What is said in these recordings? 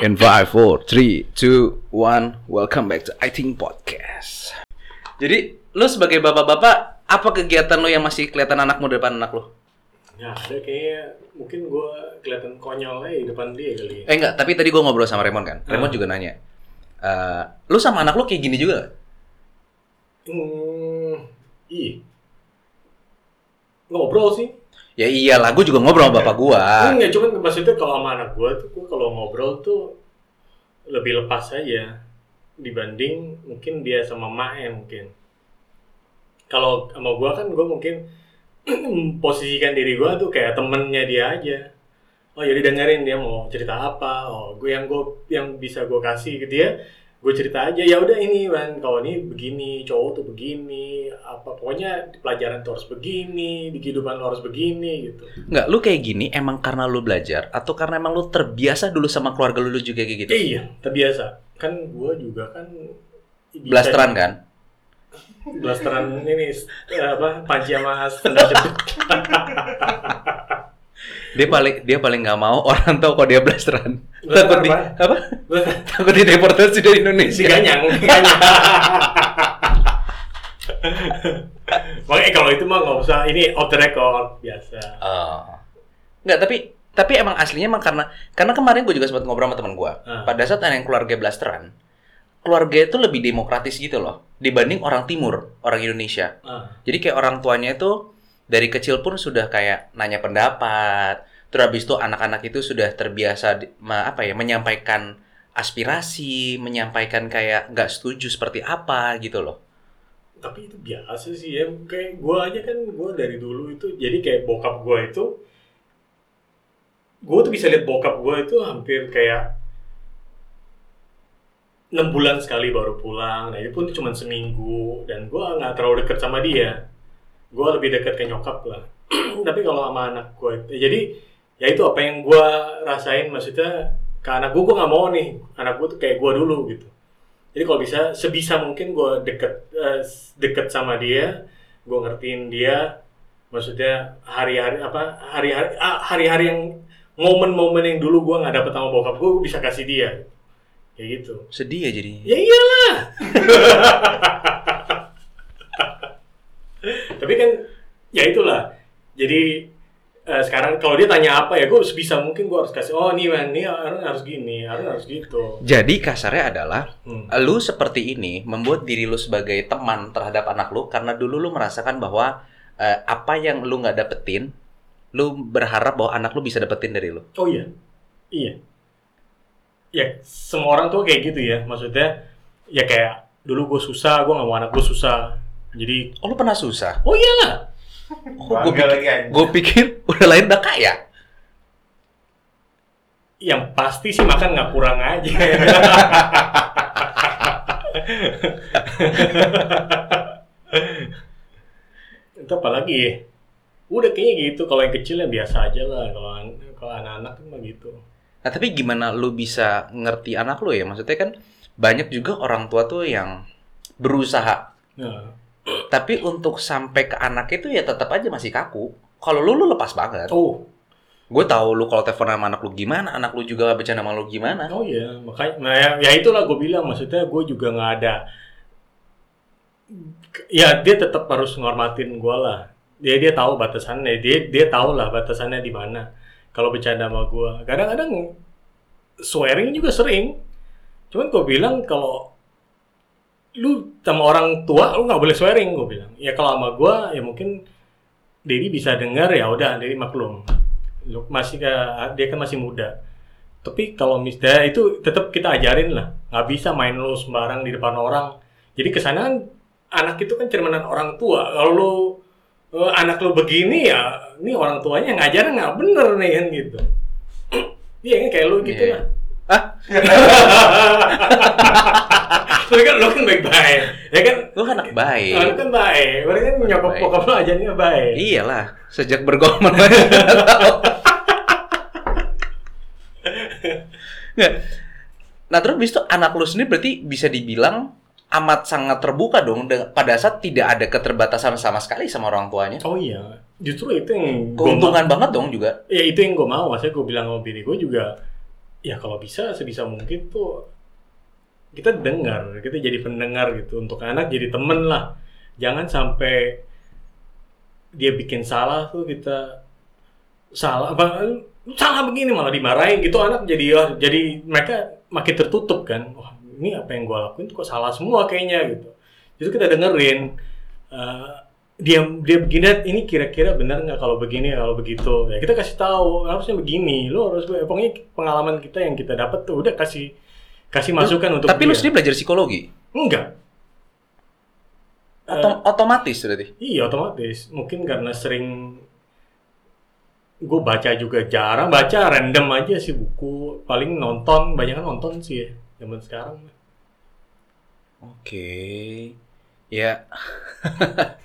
In 5, 4, 3, 2, 1 Welcome back to I Think Podcast Jadi, lu sebagai bapak-bapak Apa kegiatan lu yang masih kelihatan anakmu di depan anak lu? Nah, ada kayaknya mungkin gue kelihatan konyol aja di depan dia kali ya. Eh enggak, tapi tadi gua ngobrol sama Raymond kan Raymond Ah. juga nanya eh, Lu sama anak lu kayak gini juga gak? Hmm, iya. Ngobrol sih. Ya iyalah, gue juga ngobrol sama bapak gua Enggak, cuman maksudnya kalau sama anak gue tuh, gue kalau ngobrol tuh lebih lepas aja dibanding mungkin dia sama maknya mungkin. Kalau sama gue kan gue mungkin posisikan diri gue tuh kayak temennya dia aja. Oh jadi dengerin dia mau cerita apa. Oh gue yang gue yang bisa gue kasih ke dia, gue cerita aja. Ya udah ini man, kalau ini begini, cowok tuh begini, apa pokoknya di pelajaran tuh harus begini, di kehidupan lo harus begini gitu. Enggak, lu kayak gini emang karena lu belajar Atau karena emang lu terbiasa dulu sama keluarga lu, juga kayak gitu? Iya, terbiasa. Kan gue juga kan Blasteran kan? Blasteran ini apa? Panci sama sendal jepit. Dia paling dia paling nggak mau orang tahu kalau dia blasteran. Takut di apa? apa? Takut di deportasi dari Indonesia. Diganyang, diganyang. Makanya kalau itu mah nggak usah. Ini off the record biasa. Oh. Nggak, tapi tapi emang aslinya emang karena karena kemarin gue juga sempat ngobrol sama teman gue. Ah. Pada saat ada yang keluarga blasteran, keluarga itu lebih demokratis gitu loh dibanding orang timur, orang Indonesia. Ah, Jadi kayak orang tuanya itu dari kecil pun sudah kayak nanya pendapat. Terus habis itu anak-anak itu sudah terbiasa apa ya menyampaikan aspirasi, menyampaikan kayak nggak setuju seperti apa gitu loh. tapi itu biasa sih ya. Kayak gue aja kan gue dari dulu itu. Jadi kayak bokap gue itu. Gue tuh bisa lihat bokap gue itu hampir kayak enam bulan sekali baru pulang. Nah itu pun cuma seminggu dan gue nggak terlalu deket sama dia. Gue lebih dekat ke nyokap lah. Tapi kalau sama anak gue, jadi ya itu apa yang gue rasain maksudnya ke anak gue gue nggak mau nih anak gue tuh kayak gue dulu gitu. Jadi kalau bisa sebisa mungkin gue deket eh, deket sama dia, gue ngertiin dia, maksudnya hari-hari apa hari-hari ah, hari-hari yang momen-momen yang dulu gue nggak dapet sama bokap gue bisa kasih dia, kayak gitu. Sedih ya jadinya. Ya iyalah. Tapi kan ya itulah. Jadi eh, sekarang kalau dia tanya apa ya gue sebisa mungkin gue harus kasih oh nih man nih harus harus gini harus harus gitu. Jadi kasarnya adalah Hmm. lu seperti ini membuat diri lu sebagai teman terhadap anak lu karena dulu lu merasakan bahwa eh, apa yang lu nggak dapetin, lu berharap bahwa anak lu bisa dapetin dari lu. Oh iya, iya. Ya semua orang tuh kayak gitu ya. Maksudnya ya kayak dulu gue susah, gue nggak mau anak gue susah. Jadi Oh lu pernah susah? oh iyalah. Oh, gue pikir, gua pikir udah lain udah kaya. Yang pasti sih makan nggak kurang aja. Itu apalagi ya? Udah kayaknya gitu. Kalau yang kecil yang biasa aja lah. Kalau kalau anak-anak tuh mah gitu. Nah tapi gimana lu bisa ngerti anak lu ya? Maksudnya kan banyak juga orang tua tuh yang berusaha, Nah, tapi untuk sampai ke anak itu ya tetap aja masih kaku. Kalau lu lu lepas banget. oh, Gue tahu lu kalau telepon sama anak lu gimana, anak lu juga bercanda sama lu gimana. oh iya. Makanya, nah ya, ya itulah gue bilang. Maksudnya gue juga nggak ada. Ya dia tetap harus ngormatin gue lah. Dia dia tahu batasannya. Dia dia tahu lah batasannya di mana. Kalau bercanda sama gue. Kadang-kadang swearing juga sering. Cuman gue bilang kalau lu sama orang tua lu nggak boleh swearing gue bilang. Ya kalau sama gue ya mungkin Dedi bisa dengar ya udah Dedi maklum. Lu masih dia kan masih muda. Tapi kalau misalnya itu tetap kita ajarin lah. Nggak bisa main lu sembarang di depan orang. Jadi ke sana kan anak itu kan cerminan orang tua. Kalau lu eh, anak lu begini ya, ini orang tuanya ngajarin nggak bener nih kan gitu. Iya kayak lu gitu Iya. lah. Ah? Tapi kan lu kan baik-baik. Ya kan Lu kan anak baik. Lu kan baik. Berarti kan nyokap Baik. bokap lu ajarnya baik. Iyalah, sejak bergaul sama Nggak. Nah terus bis itu anak lu sendiri berarti bisa dibilang amat sangat terbuka dong pada saat tidak ada keterbatasan sama sekali sama orang tuanya. Oh iya. Justru itu yang Keuntungan banget dong juga. ya itu yang gue mau maksudnya gue bilang sama bini gue juga ya kalau bisa sebisa mungkin tuh kita dengar, kita jadi pendengar gitu. Untuk anak jadi temen lah. Jangan sampai dia bikin salah tuh kita salah apa salah begini malah dimarahin gitu. Anak jadi ya jadi mereka makin tertutup kan. Wah ini apa yang gue lakuin kok salah semua kayaknya gitu. Itu kita dengerin eh, dia dia begini ini kira-kira benar nggak kalau begini kalau begitu? Ya kita kasih tahu harusnya begini lo harus pokoknya pengalaman kita yang kita dapat tuh udah kasih kasih masukan untuk Tapi lu dia. sendiri belajar psikologi. enggak Otom- otomatis berarti. Iya otomatis. Mungkin karena sering gue baca juga jarang baca random aja sih buku paling nonton banyak kan nonton sih ya zaman sekarang Oke. Ya.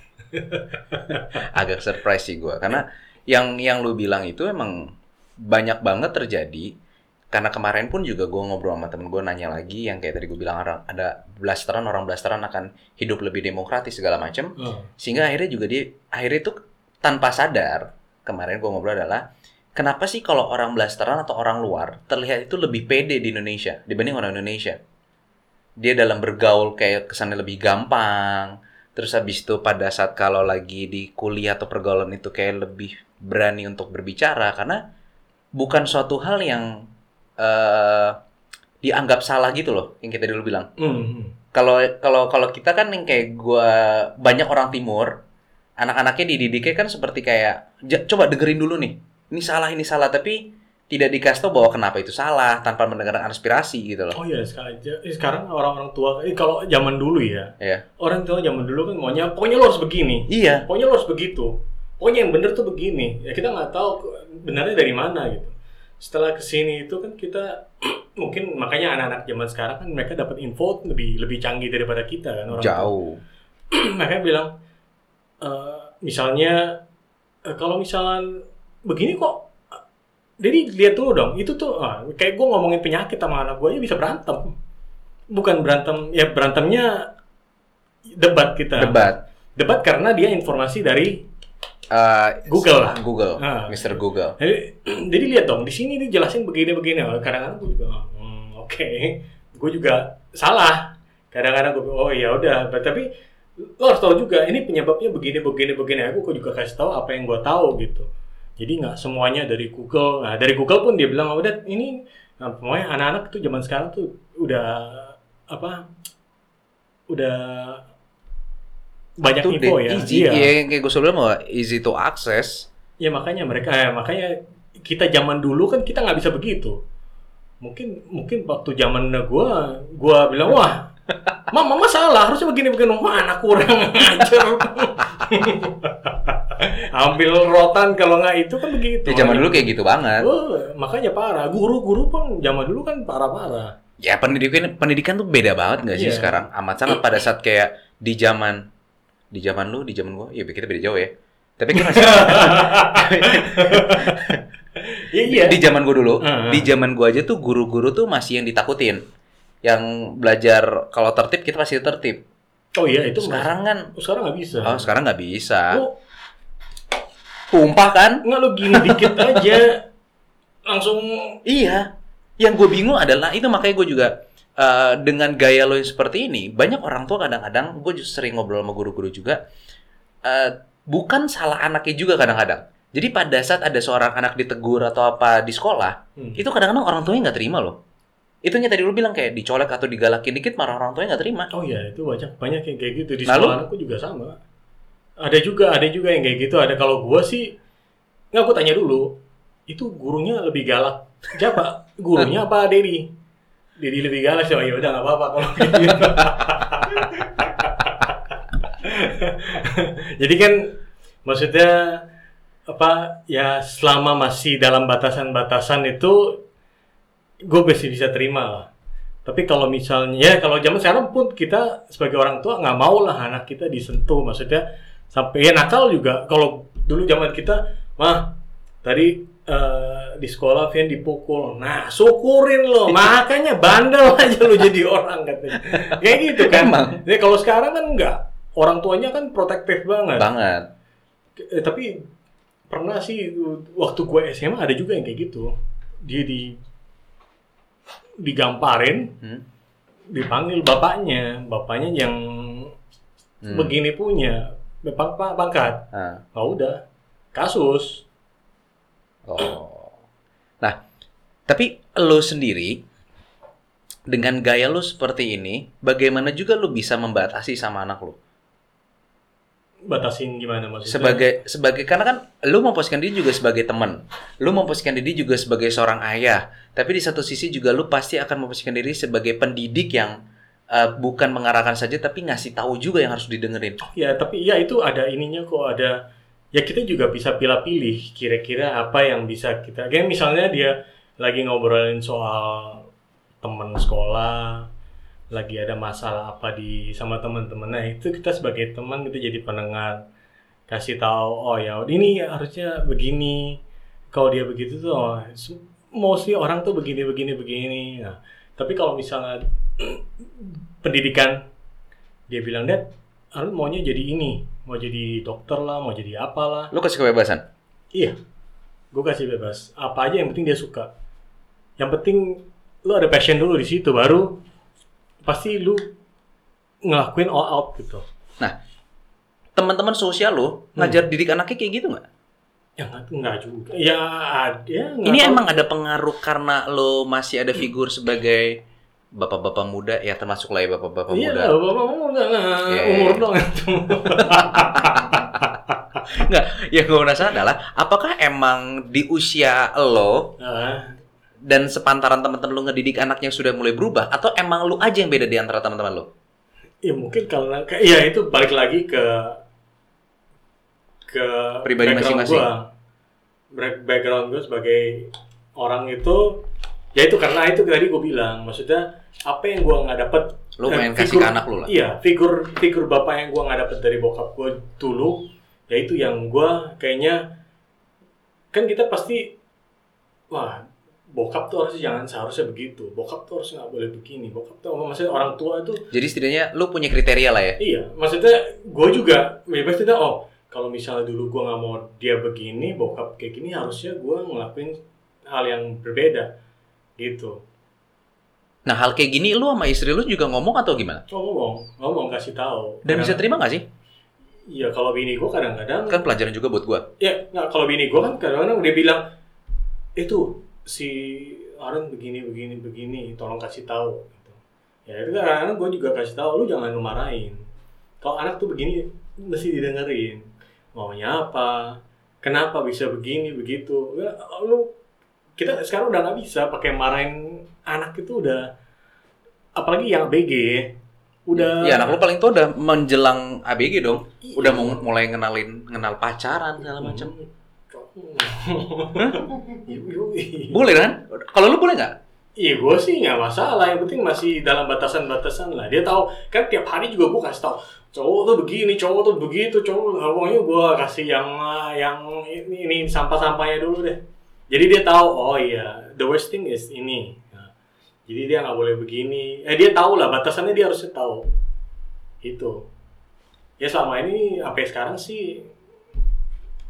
Agak surprise sih gua karena yang yang lu bilang itu emang banyak banget terjadi karena kemarin pun juga gua ngobrol sama temen gue nanya lagi yang kayak tadi gue bilang orang ada blasteran orang blasteran akan hidup lebih demokratis segala macam oh. sehingga akhirnya juga dia akhirnya itu tanpa sadar kemarin gua ngobrol adalah kenapa sih kalau orang blasteran atau orang luar terlihat itu lebih pede di Indonesia dibanding orang Indonesia dia dalam bergaul kayak kesannya lebih gampang terus habis itu pada saat kalau lagi di kuliah atau pergaulan itu kayak lebih berani untuk berbicara karena bukan suatu hal yang eh, dianggap salah gitu loh yang kita dulu bilang. Hmm. kalau kalau kalau kita kan yang kayak gua banyak orang timur anak-anaknya dididiknya kan seperti kayak "Ja- coba dengerin dulu nih ini salah ini salah. Tapi tidak dikasih tahu bahwa kenapa itu salah tanpa mendengarkan aspirasi gitu loh. Oh iya sekarang, eh, sekarang orang-orang tua eh, kalau zaman dulu ya Iya. orang tua zaman dulu kan maunya pokoknya lo harus begini. Iya. Pokoknya lo harus begitu. Pokoknya yang bener tuh begini. Ya kita nggak tahu benarnya dari mana? gitu setelah ke sini itu kan kita mungkin makanya anak-anak zaman sekarang kan mereka dapat info lebih lebih canggih daripada kita kan orang jauh. Mereka bilang eh, misalnya eh, kalau misalnya begini kok jadi lihat dulu dong itu tuh ah, kayak gue ngomongin penyakit sama anak gue aja bisa berantem. Bukan berantem ya berantemnya debat kita. Debat. Debat karena dia informasi dari Eh, Google lah. Google Ah. Mr. Google. Jadi, jadi lihat dong di sini dijelasin begini-begini. Oh, kadang-kadang gue juga hmm, oke. Gue juga salah. Kadang-kadang gue oh ya udah. Tapi lo harus tahu juga ini penyebabnya begini begini begini. Aku juga kasih tahu apa yang gue tahu gitu. Jadi nggak semuanya dari Google. Nah dari Google pun dia bilang "Oh, udah ini nah, pokoknya anak-anak tuh zaman sekarang tuh udah apa udah banyak itu info deh, ya easy Iya. ya yang kayak gue selalu bahwa easy to access Ya makanya mereka eh, makanya kita zaman dulu kan kita nggak bisa begitu. Mungkin mungkin waktu zaman gua gua bilang wah Mama, mama salah, harusnya begini-begini. Wah, anak kurang ajar. Ambil rotan kalau nggak itu kan begitu. ya zaman dulu kayak gitu banget Oh, makanya parah. Guru-guru pun zaman dulu kan parah-parah. Ya pendidikan pendidikan tuh beda banget nggak sih Iya. sekarang? Amat sangat pada saat kayak di zaman di zaman lu, di zaman gua, ya kita beda jauh ya. Tapi kan masih Iya, iya. di zaman gua dulu, di zaman gua aja tuh guru-guru tuh masih yang ditakutin. Yang belajar kalau tertib kita masih tertib. Oh iya, itu Sekarang kan Oh, sekarang nggak bisa. oh sekarang nggak bisa. Lu Tumpah kan? nggak lu gini dikit aja langsung Iya. Yang gue bingung adalah itu makanya gue juga eh, dengan gaya lo yang seperti ini, banyak orang tua kadang-kadang gue sering ngobrol sama guru-guru juga. eh, bukan salah anaknya juga kadang-kadang. Jadi pada saat ada seorang anak ditegur atau apa di sekolah, Hmm. itu kadang-kadang orang tuanya nggak terima loh. Itu yang tadi lu bilang kayak dicolek atau digalakin dikit, malah orang tuanya nggak terima. Oh iya, itu banyak banyak yang kayak gitu di Lalu? sekolah anakku juga sama. Ada juga, ada juga yang kayak gitu. Ada kalau gua sih nggak gua tanya dulu. Itu gurunya lebih galak. Siapa? Gurunya apa Dedi? Dedi lebih galak sih. Oh ya udah nggak apa-apa kalau gitu. Jadi kan maksudnya apa ya selama masih dalam batasan-batasan itu gue masih bisa terima lah. Tapi kalau misalnya ya kalau zaman sekarang pun kita sebagai orang tua nggak mau lah anak kita disentuh, maksudnya sampai ya nakal juga. Kalau dulu zaman kita, mah tadi eh, di sekolah Vian dipukul, nah syukurin lo, makanya bandel aja lo jadi orang katanya. Kayak gitu kan. Emang. Ya, kalau sekarang kan enggak, orang tuanya kan protektif banget. Banget. Eh, tapi pernah sih waktu gue SMA ada juga yang kayak gitu. Dia di digamparin, Hmm? dipanggil bapaknya, bapaknya yang Hmm. begini punya pang- pang- pangkat. Ah. Oh udah, kasus. Oh. Nah, tapi lo sendiri dengan gaya lo seperti ini, bagaimana juga lo bisa membatasi sama anak lo? Batasin gimana maksudnya? Sebagai sebagai karena kan lo memposisikan diri juga sebagai teman, lo memposisikan diri juga sebagai seorang ayah, tapi di satu sisi juga lo pasti akan memposisikan diri sebagai pendidik yang eh, bukan mengarahkan saja tapi ngasih tahu juga yang harus didengerin. Ya, tapi ya itu ada ininya kok ada ya kita juga bisa pilih-pilih kira-kira apa yang bisa kita kayak misalnya dia lagi ngobrolin soal teman sekolah lagi ada masalah apa di sama teman-teman nah itu kita sebagai teman kita jadi pendengar kasih tahu oh ya ini harusnya begini kalau dia begitu tuh oh, mostly orang tuh begini begini begini. Nah, tapi kalau misalnya pendidikan dia bilang dad Arun maunya jadi ini, mau jadi dokter lah, mau jadi apalah. Lo kasih kebebasan. Iya, gue kasih bebas. Apa aja yang penting dia suka. Yang penting lu ada passion dulu di situ, baru pasti lu ngelakuin all out gitu. Teman-teman sosial lo ngajar didik anaknya kayak gitu nggak? Ya nggak juga. Ya ada. nggak Ini tahu. emang ada pengaruh karena lo masih ada figur sebagai bapak-bapak muda ya termasuk lah ya bapak-bapak Iya muda. lah, bapak mau nggak nggak, Iya, umur iya. dong itu. Enggak, yang gue penasaran adalah apakah emang di usia lo Nah, dan sepantaran teman-teman lo ngedidik anaknya sudah mulai berubah atau emang lo aja yang beda di antara teman-teman lo? ya mungkin karena ya itu balik lagi ke ke Pribadi masing-masing. background gue sebagai orang itu ya itu karena itu tadi gue bilang maksudnya apa yang gue nggak dapet Lo eh, main kasih figur- ke anak lo lah. iya figur figur bapak yang gue nggak dapet dari bokap gue dulu ya itu yang gue kayaknya kan kita pasti wah bokap tuh harusnya jangan seharusnya begitu bokap tuh harus nggak boleh begini bokap tuh maksudnya orang tua itu Jadi setidaknya lo punya kriteria lah ya. Iya, maksudnya gue juga bebas tidak. Oh, kalau misalnya dulu gue nggak mau dia begini, bokap kayak gini, harusnya gue ngelakuin hal yang berbeda, gitu. Nah hal kayak gini lo sama istri lo juga ngomong atau gimana? Oh ngomong, ngomong kasih tahu. Dan bisa Kadang- terima nggak sih? Iya, kalau bini gue kadang-kadang, Kan pelajaran juga buat gue. ya nggak kalau bini gue kan kadang-kadang dia bilang itu si Aaron begini begini begini, tolong kasih tahu. Gitu. Ya itu kadang-kadang gue juga kasih tahu, lu jangan lu marahin. Kalau anak tuh begini mesti didengerin. Maunya apa? Kenapa bisa begini begitu? Ya, lu kita sekarang udah nggak bisa pakai marahin anak itu udah apalagi yang ABG udah Iya anak lo paling tua udah menjelang ABG dong. Iya. Udah mau mulai kenalin kenal pacaran segala macam. Yui. Boleh kan? Kalau lu boleh nggak? Iya gue sih nggak masalah, yang penting masih dalam batasan-batasan lah. Dia tahu kan tiap hari juga gue kasih tahu cowok tuh begini, cowok tuh begitu, cowok pokoknya gue kasih yang yang ini, ini sampah-sampahnya dulu deh. Jadi dia tahu oh iya the worst thing is ini. Jadi dia nggak boleh begini. Eh dia tahu lah batasannya dia harusnya tahu. Itu. Ya selama ini sampai sekarang sih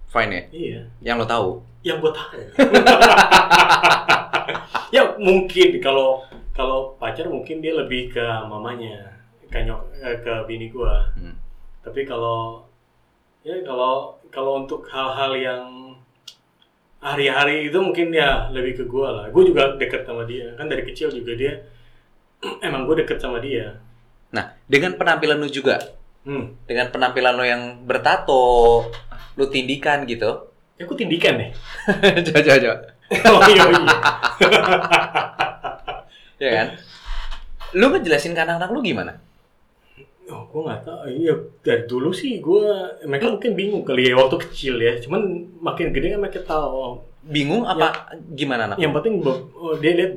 Fine ya. iya Yang lo tahu. yang gue tahu. ya mungkin kalau kalau pacar mungkin dia lebih ke mamanya, ke nyok eh, ke bini gua. Hmm. Tapi kalau ya kalau kalau untuk hal-hal yang hari-hari itu mungkin ya lebih ke gua lah. Gue juga deket sama dia. Kan dari kecil juga dia emang gue deket sama dia. Nah, dengan penampilan lu juga, Hmm. dengan penampilan lo yang bertato, lu tindikan gitu. Ya gue tindikan deh. coba, coba, coba. oh iya iya. Ya kan? Lu ngejelasin ke anak-anak lu gimana? Oh, gue nggak tahu. Iya, dari dulu sih gue, mereka mungkin bingung kali ya waktu kecil ya. Cuman makin gede kan mereka tahu. oh, Bingung apa gimana anak? yang penting oh, dia lihat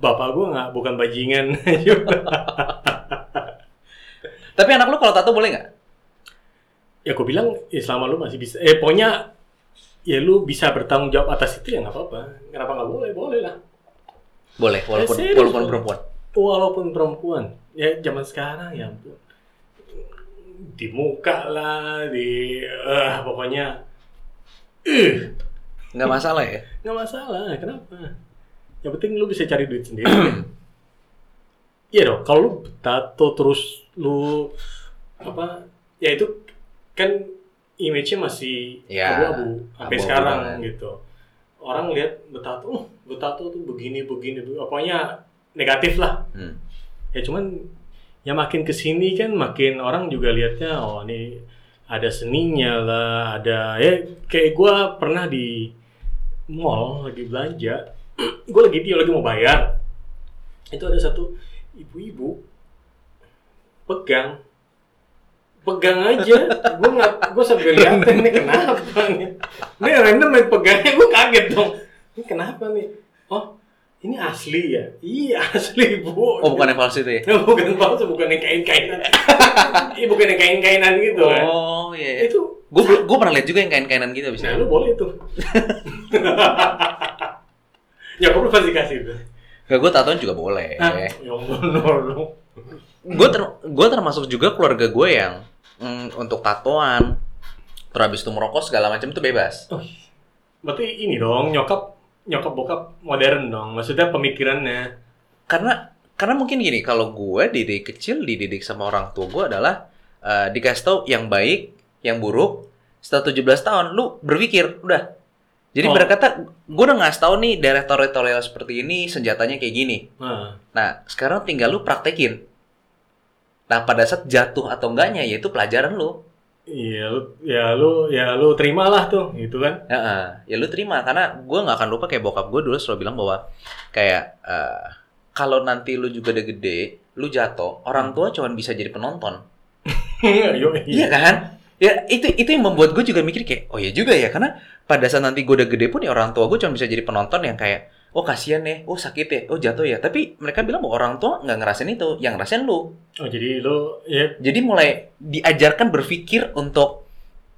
bapak gue nggak bukan bajingan. Tapi anak lu kalau tato boleh nggak? ya gue bilang, ya selama lu masih bisa. Eh, pokoknya ya lu bisa bertanggung jawab atas itu ya nggak apa-apa. Kenapa nggak boleh? Boleh lah. Boleh, walaupun Eh, walaupun Bang. perempuan. Walaupun perempuan, ya zaman sekarang ya ampun. Di muka lah, di eh pokoknya, Nggak masalah ya? nggak masalah. Kenapa? Yang penting lu bisa cari duit sendiri. Iya dong, kalau lu tato terus lu apa ya itu kan image-nya masih Ya, abu-abu sampai abu-abu sekarang banget. gitu. Orang lihat betato, oh, betato tuh begini begini, begini. pokoknya negatif lah. Hmm. Ya cuman ya makin ke sini kan makin orang juga lihatnya oh ini ada seninya lah, ada ya kayak gua pernah di mall lagi belanja, gue lagi dia lagi mau bayar, itu ada satu ibu-ibu pegang pegang aja. Gue nggak gue sambil liatin ini kenapa nih? Ini random main pegangnya gue kaget dong. Ini kenapa nih? Oh ini asli ya iya asli bu Oh, bukan yang palsu itu ya? bukan palsu bukan yang kain kainan iya bukan yang kain kainan gitu kan Oh, iya. itu Gue gue pernah lihat juga yang kain-kainan gitu bisa. nah lu boleh tuh nyokap lu pasti kasih tuh Gak, gue tatoan juga boleh. ah ya lu Gue ter gue termasuk juga keluarga gue yang mm, untuk tatoan, terus habis itu merokok segala macam itu bebas. Oh, berarti ini dong nyokap nyokap bokap modern dong. Maksudnya pemikirannya. Karena karena mungkin gini, kalau gue dari kecil dididik sama orang tua gue adalah eh, dikasih tau yang baik, yang buruk. Setelah 17 tahun, lu berpikir, udah. Jadi Oh. berkata, gue udah ngasih tau nih direktor-direktorial seperti ini, senjatanya kayak gini. Nah, Nah, sekarang tinggal lu praktekin. Nah, pada saat jatuh atau enggaknya, yaitu pelajaran lu. Iya lu ya lu ya lu terimalah tuh, gitu kan? Ya, ya lu terima karena gue nggak akan lupa kayak bokap gue dulu selalu bilang bahwa kayak eh, kalau nanti lu juga udah gede, lu jatuh, orang tua cuma bisa jadi penonton. Yo, Iya kan? Ya itu itu yang membuat gue juga mikir kayak oh iya juga ya karena pada saat nanti gue udah gede pun ya orang tua gue cuma bisa jadi penonton yang kayak oh kasihan ya, oh sakit ya, oh jatuh ya. Tapi mereka bilang bahwa orang tua nggak ngerasain itu, yang ngerasain lu. Oh, jadi lu ya Jadi mulai diajarkan berpikir untuk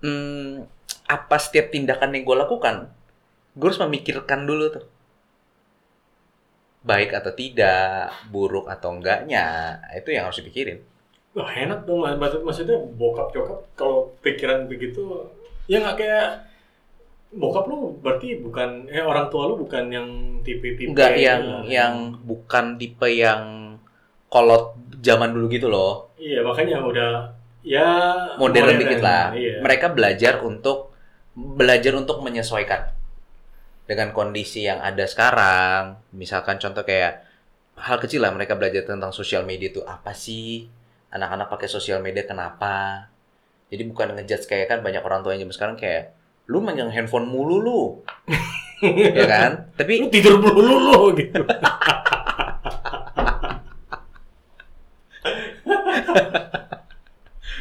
hmm, apa setiap tindakan yang gue lakukan, gue harus memikirkan dulu tuh. Baik atau tidak, buruk atau enggaknya, itu yang harus dipikirin. wah enak dong. Maksud- Maksudnya bokap nyokap kalau pikiran begitu ya nggak kayak bokap lu berarti bukan eh orang tua lu bukan yang tipe-tipe Enggak yang yang bukan tipe yang kolot zaman dulu gitu loh. Iya, makanya udah ya Modern dikit lah. Iya. Mereka belajar untuk belajar untuk menyesuaikan dengan kondisi yang ada sekarang. Misalkan contoh kayak hal kecil lah mereka belajar tentang sosial media itu apa sih? Anak-anak pakai sosial media kenapa? Jadi bukan ngejudge kayak kan banyak orang tua yang zaman sekarang kayak lu megang handphone mulu lu. ya kan? Tapi lu tidur dulu lu gitu.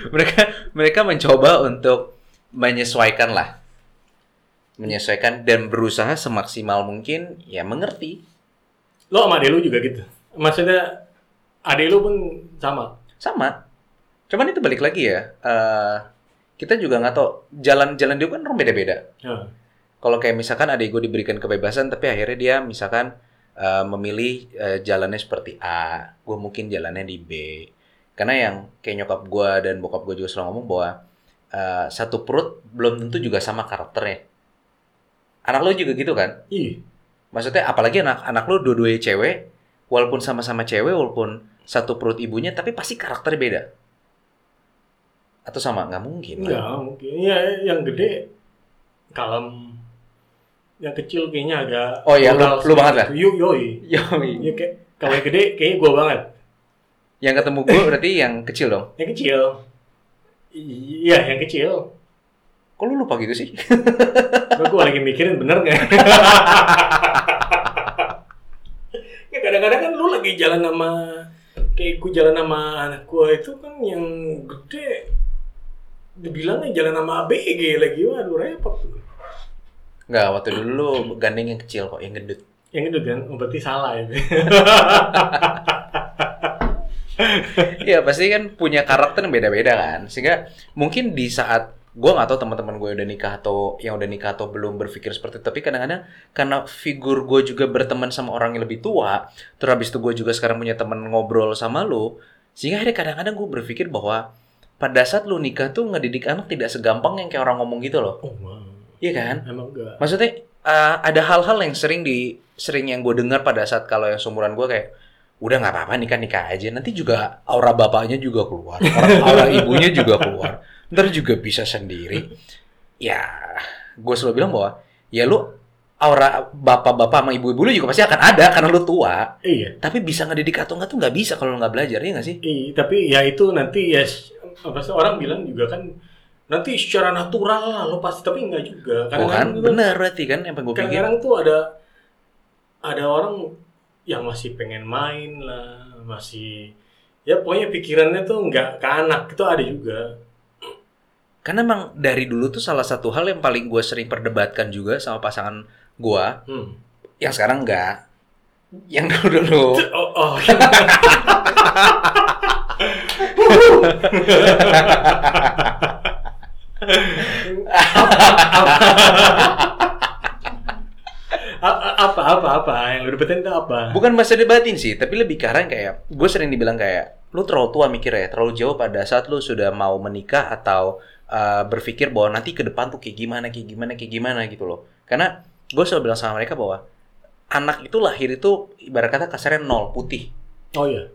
mereka mereka mencoba untuk menyesuaikan lah menyesuaikan dan berusaha semaksimal mungkin ya mengerti Lo sama adek lu juga gitu. Maksudnya adek lu pun sama. sama cuman itu balik lagi ya eh, kita juga nggak tahu. Jalan-jalan dia kan orang beda-beda. Ya. kalau kayak misalkan adik gue diberikan kebebasan tapi akhirnya dia misalkan eh, memilih eh, jalannya seperti A gue mungkin jalannya di B. Karena yang kayak nyokap gue dan bokap gue juga selalu ngomong bahwa eh, satu perut belum tentu juga sama karakternya. Anak lo juga gitu kan? Ih, maksudnya apalagi anak anak lo dua-duanya cewek walaupun sama-sama cewek walaupun satu perut ibunya tapi pasti karakternya beda atau sama nggak mungkin lah. enggak mungkin. Ya, yang gede kalem. Yang kecil kayaknya agak Oh iya, lu- lu banget lah. Yuk, yoi. Yoi. Ya, kayak, kalau yang gede kayaknya gua banget. yang ketemu gue berarti yang kecil dong Yang kecil. Iya, yang kecil. kok lu lupa gitu sih gua lagi mikirin bener nggak? ya kadang-kadang kan lu lagi jalan sama kayak gua jalan sama anak gua itu kan yang gede dibilangnya jalan sama ABG lagi waduh repot tuh. Nggak, waktu dulu lu gandeng yang kecil kok, yang gendut. Yang itu kan, oh, berarti salah itu. Iya, pasti kan punya karakter yang beda-beda kan. Sehingga mungkin di saat gue nggak tahu teman-teman gue udah nikah atau yang udah nikah atau belum berpikir seperti itu. Tapi kadang-kadang karena figur gue juga berteman sama orang yang lebih tua, terus habis itu gue juga sekarang punya teman ngobrol sama lu, sehingga akhirnya kadang-kadang gue berpikir bahwa pada saat lu nikah tuh ngedidik anak tidak segampang yang kayak orang ngomong gitu loh. oh, wow. Iya kan? Emang enggak. Maksudnya eh, ada hal-hal yang sering di sering yang gue dengar pada saat kalau yang seumuran gue kayak udah nggak apa-apa nikah nikah aja nanti juga aura bapaknya juga keluar aura, aura ibunya juga keluar ntar juga bisa sendiri ya gue selalu bilang bahwa ya lu aura bapak-bapak sama ibu-ibu lu juga pasti akan ada karena lu tua Iya. tapi bisa ngedidik atau enggak tuh nggak bisa kalau lu nggak belajar ya nggak sih Iya, tapi ya itu nanti ya sih orang bilang juga kan nanti secara natural lah lo pasti tapi enggak juga. oh kan bener berarti kan yang gue pikir kadang-kadang tuh ada ada orang yang masih pengen main lah, masih ya pokoknya pikirannya tuh nggak ke anak itu ada juga. karena emang dari dulu tuh salah satu hal yang paling gue sering perdebatkan juga sama pasangan gue Hmm. yang sekarang enggak yang dulu dulu Oh, oh. apa apa apa yang lu dapetin itu apa? bukan masa debatin sih tapi lebih ke arah yang kayak gue sering dibilang kayak lu terlalu tua mikir ya terlalu jauh pada saat lu sudah mau menikah atau uh, berpikir bahwa nanti ke depan tuh kayak gimana kayak gimana kayak gimana gitu loh karena gue selalu bilang sama mereka bahwa anak itu lahir itu ibarat kata kasarnya nol putih Oh iya.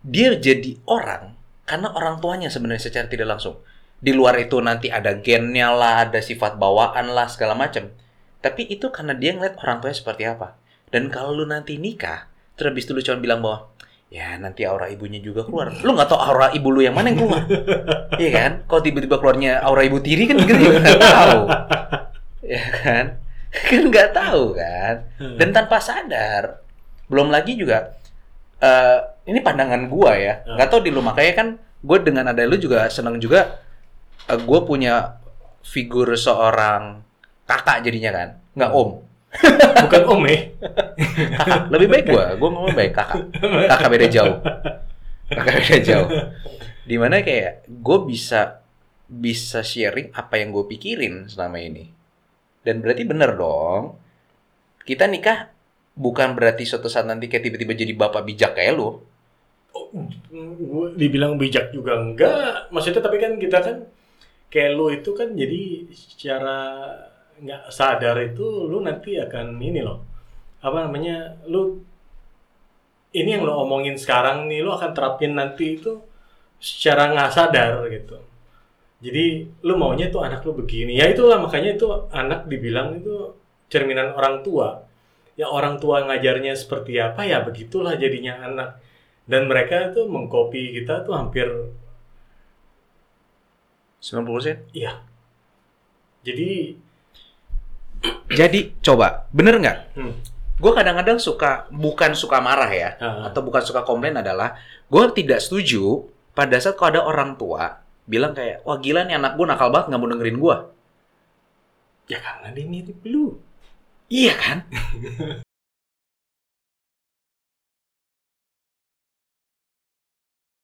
dia jadi orang karena orang tuanya sebenarnya secara tidak langsung. Di luar itu nanti ada gennya lah, ada sifat bawaan lah segala macam. Tapi itu karena dia ngeliat orang tuanya seperti apa. Dan kalau lu nanti nikah, terus habis itu lu cuma bilang bahwa ya nanti aura ibunya juga keluar. Lu nggak tahu aura ibu lu yang mana yang keluar. Iya kan? Kalau tiba-tiba keluarnya aura ibu tiri kan nggak tahu. Ya kan? Kan nggak tahu kan? dan tanpa sadar belum lagi juga eh ini pandangan gua ya. Ah. nggak tahu di lu. Makanya kan gue dengan ada lu juga seneng juga eh, gue punya figur seorang kakak jadinya kan. Nggak om. Bukan om eh. kakak. Lebih baik gua. Gua ngomong baik kakak. Kakak beda jauh. Kakak beda jauh. Di mana kayak gue bisa bisa sharing apa yang gue pikirin selama ini. Dan berarti bener dong. Kita nikah bukan berarti suatu saat nanti kayak tiba-tiba jadi bapak bijak kayak lu dibilang bijak juga enggak. Maksudnya tapi kan kita kan kayak lu itu kan jadi secara nggak sadar itu lu nanti akan ini loh. Apa namanya? Lu ini yang lo omongin sekarang nih lu akan terapin nanti itu secara nggak sadar gitu. Jadi lu maunya tuh anak lu begini. Ya itulah makanya itu anak dibilang itu cerminan orang tua. Ya orang tua ngajarnya seperti apa ya begitulah jadinya anak dan mereka tuh mengcopy kita tuh hampir 90%? iya jadi Jadi coba, bener nggak? hmm, Gue kadang-kadang suka, bukan suka marah ya, ah, atau bukan suka komplain adalah gue tidak setuju pada saat kalau ada orang tua bilang kayak, wah gila nih anak gue nakal banget nggak mau dengerin gue. ya karena dia mirip lu Iya kan?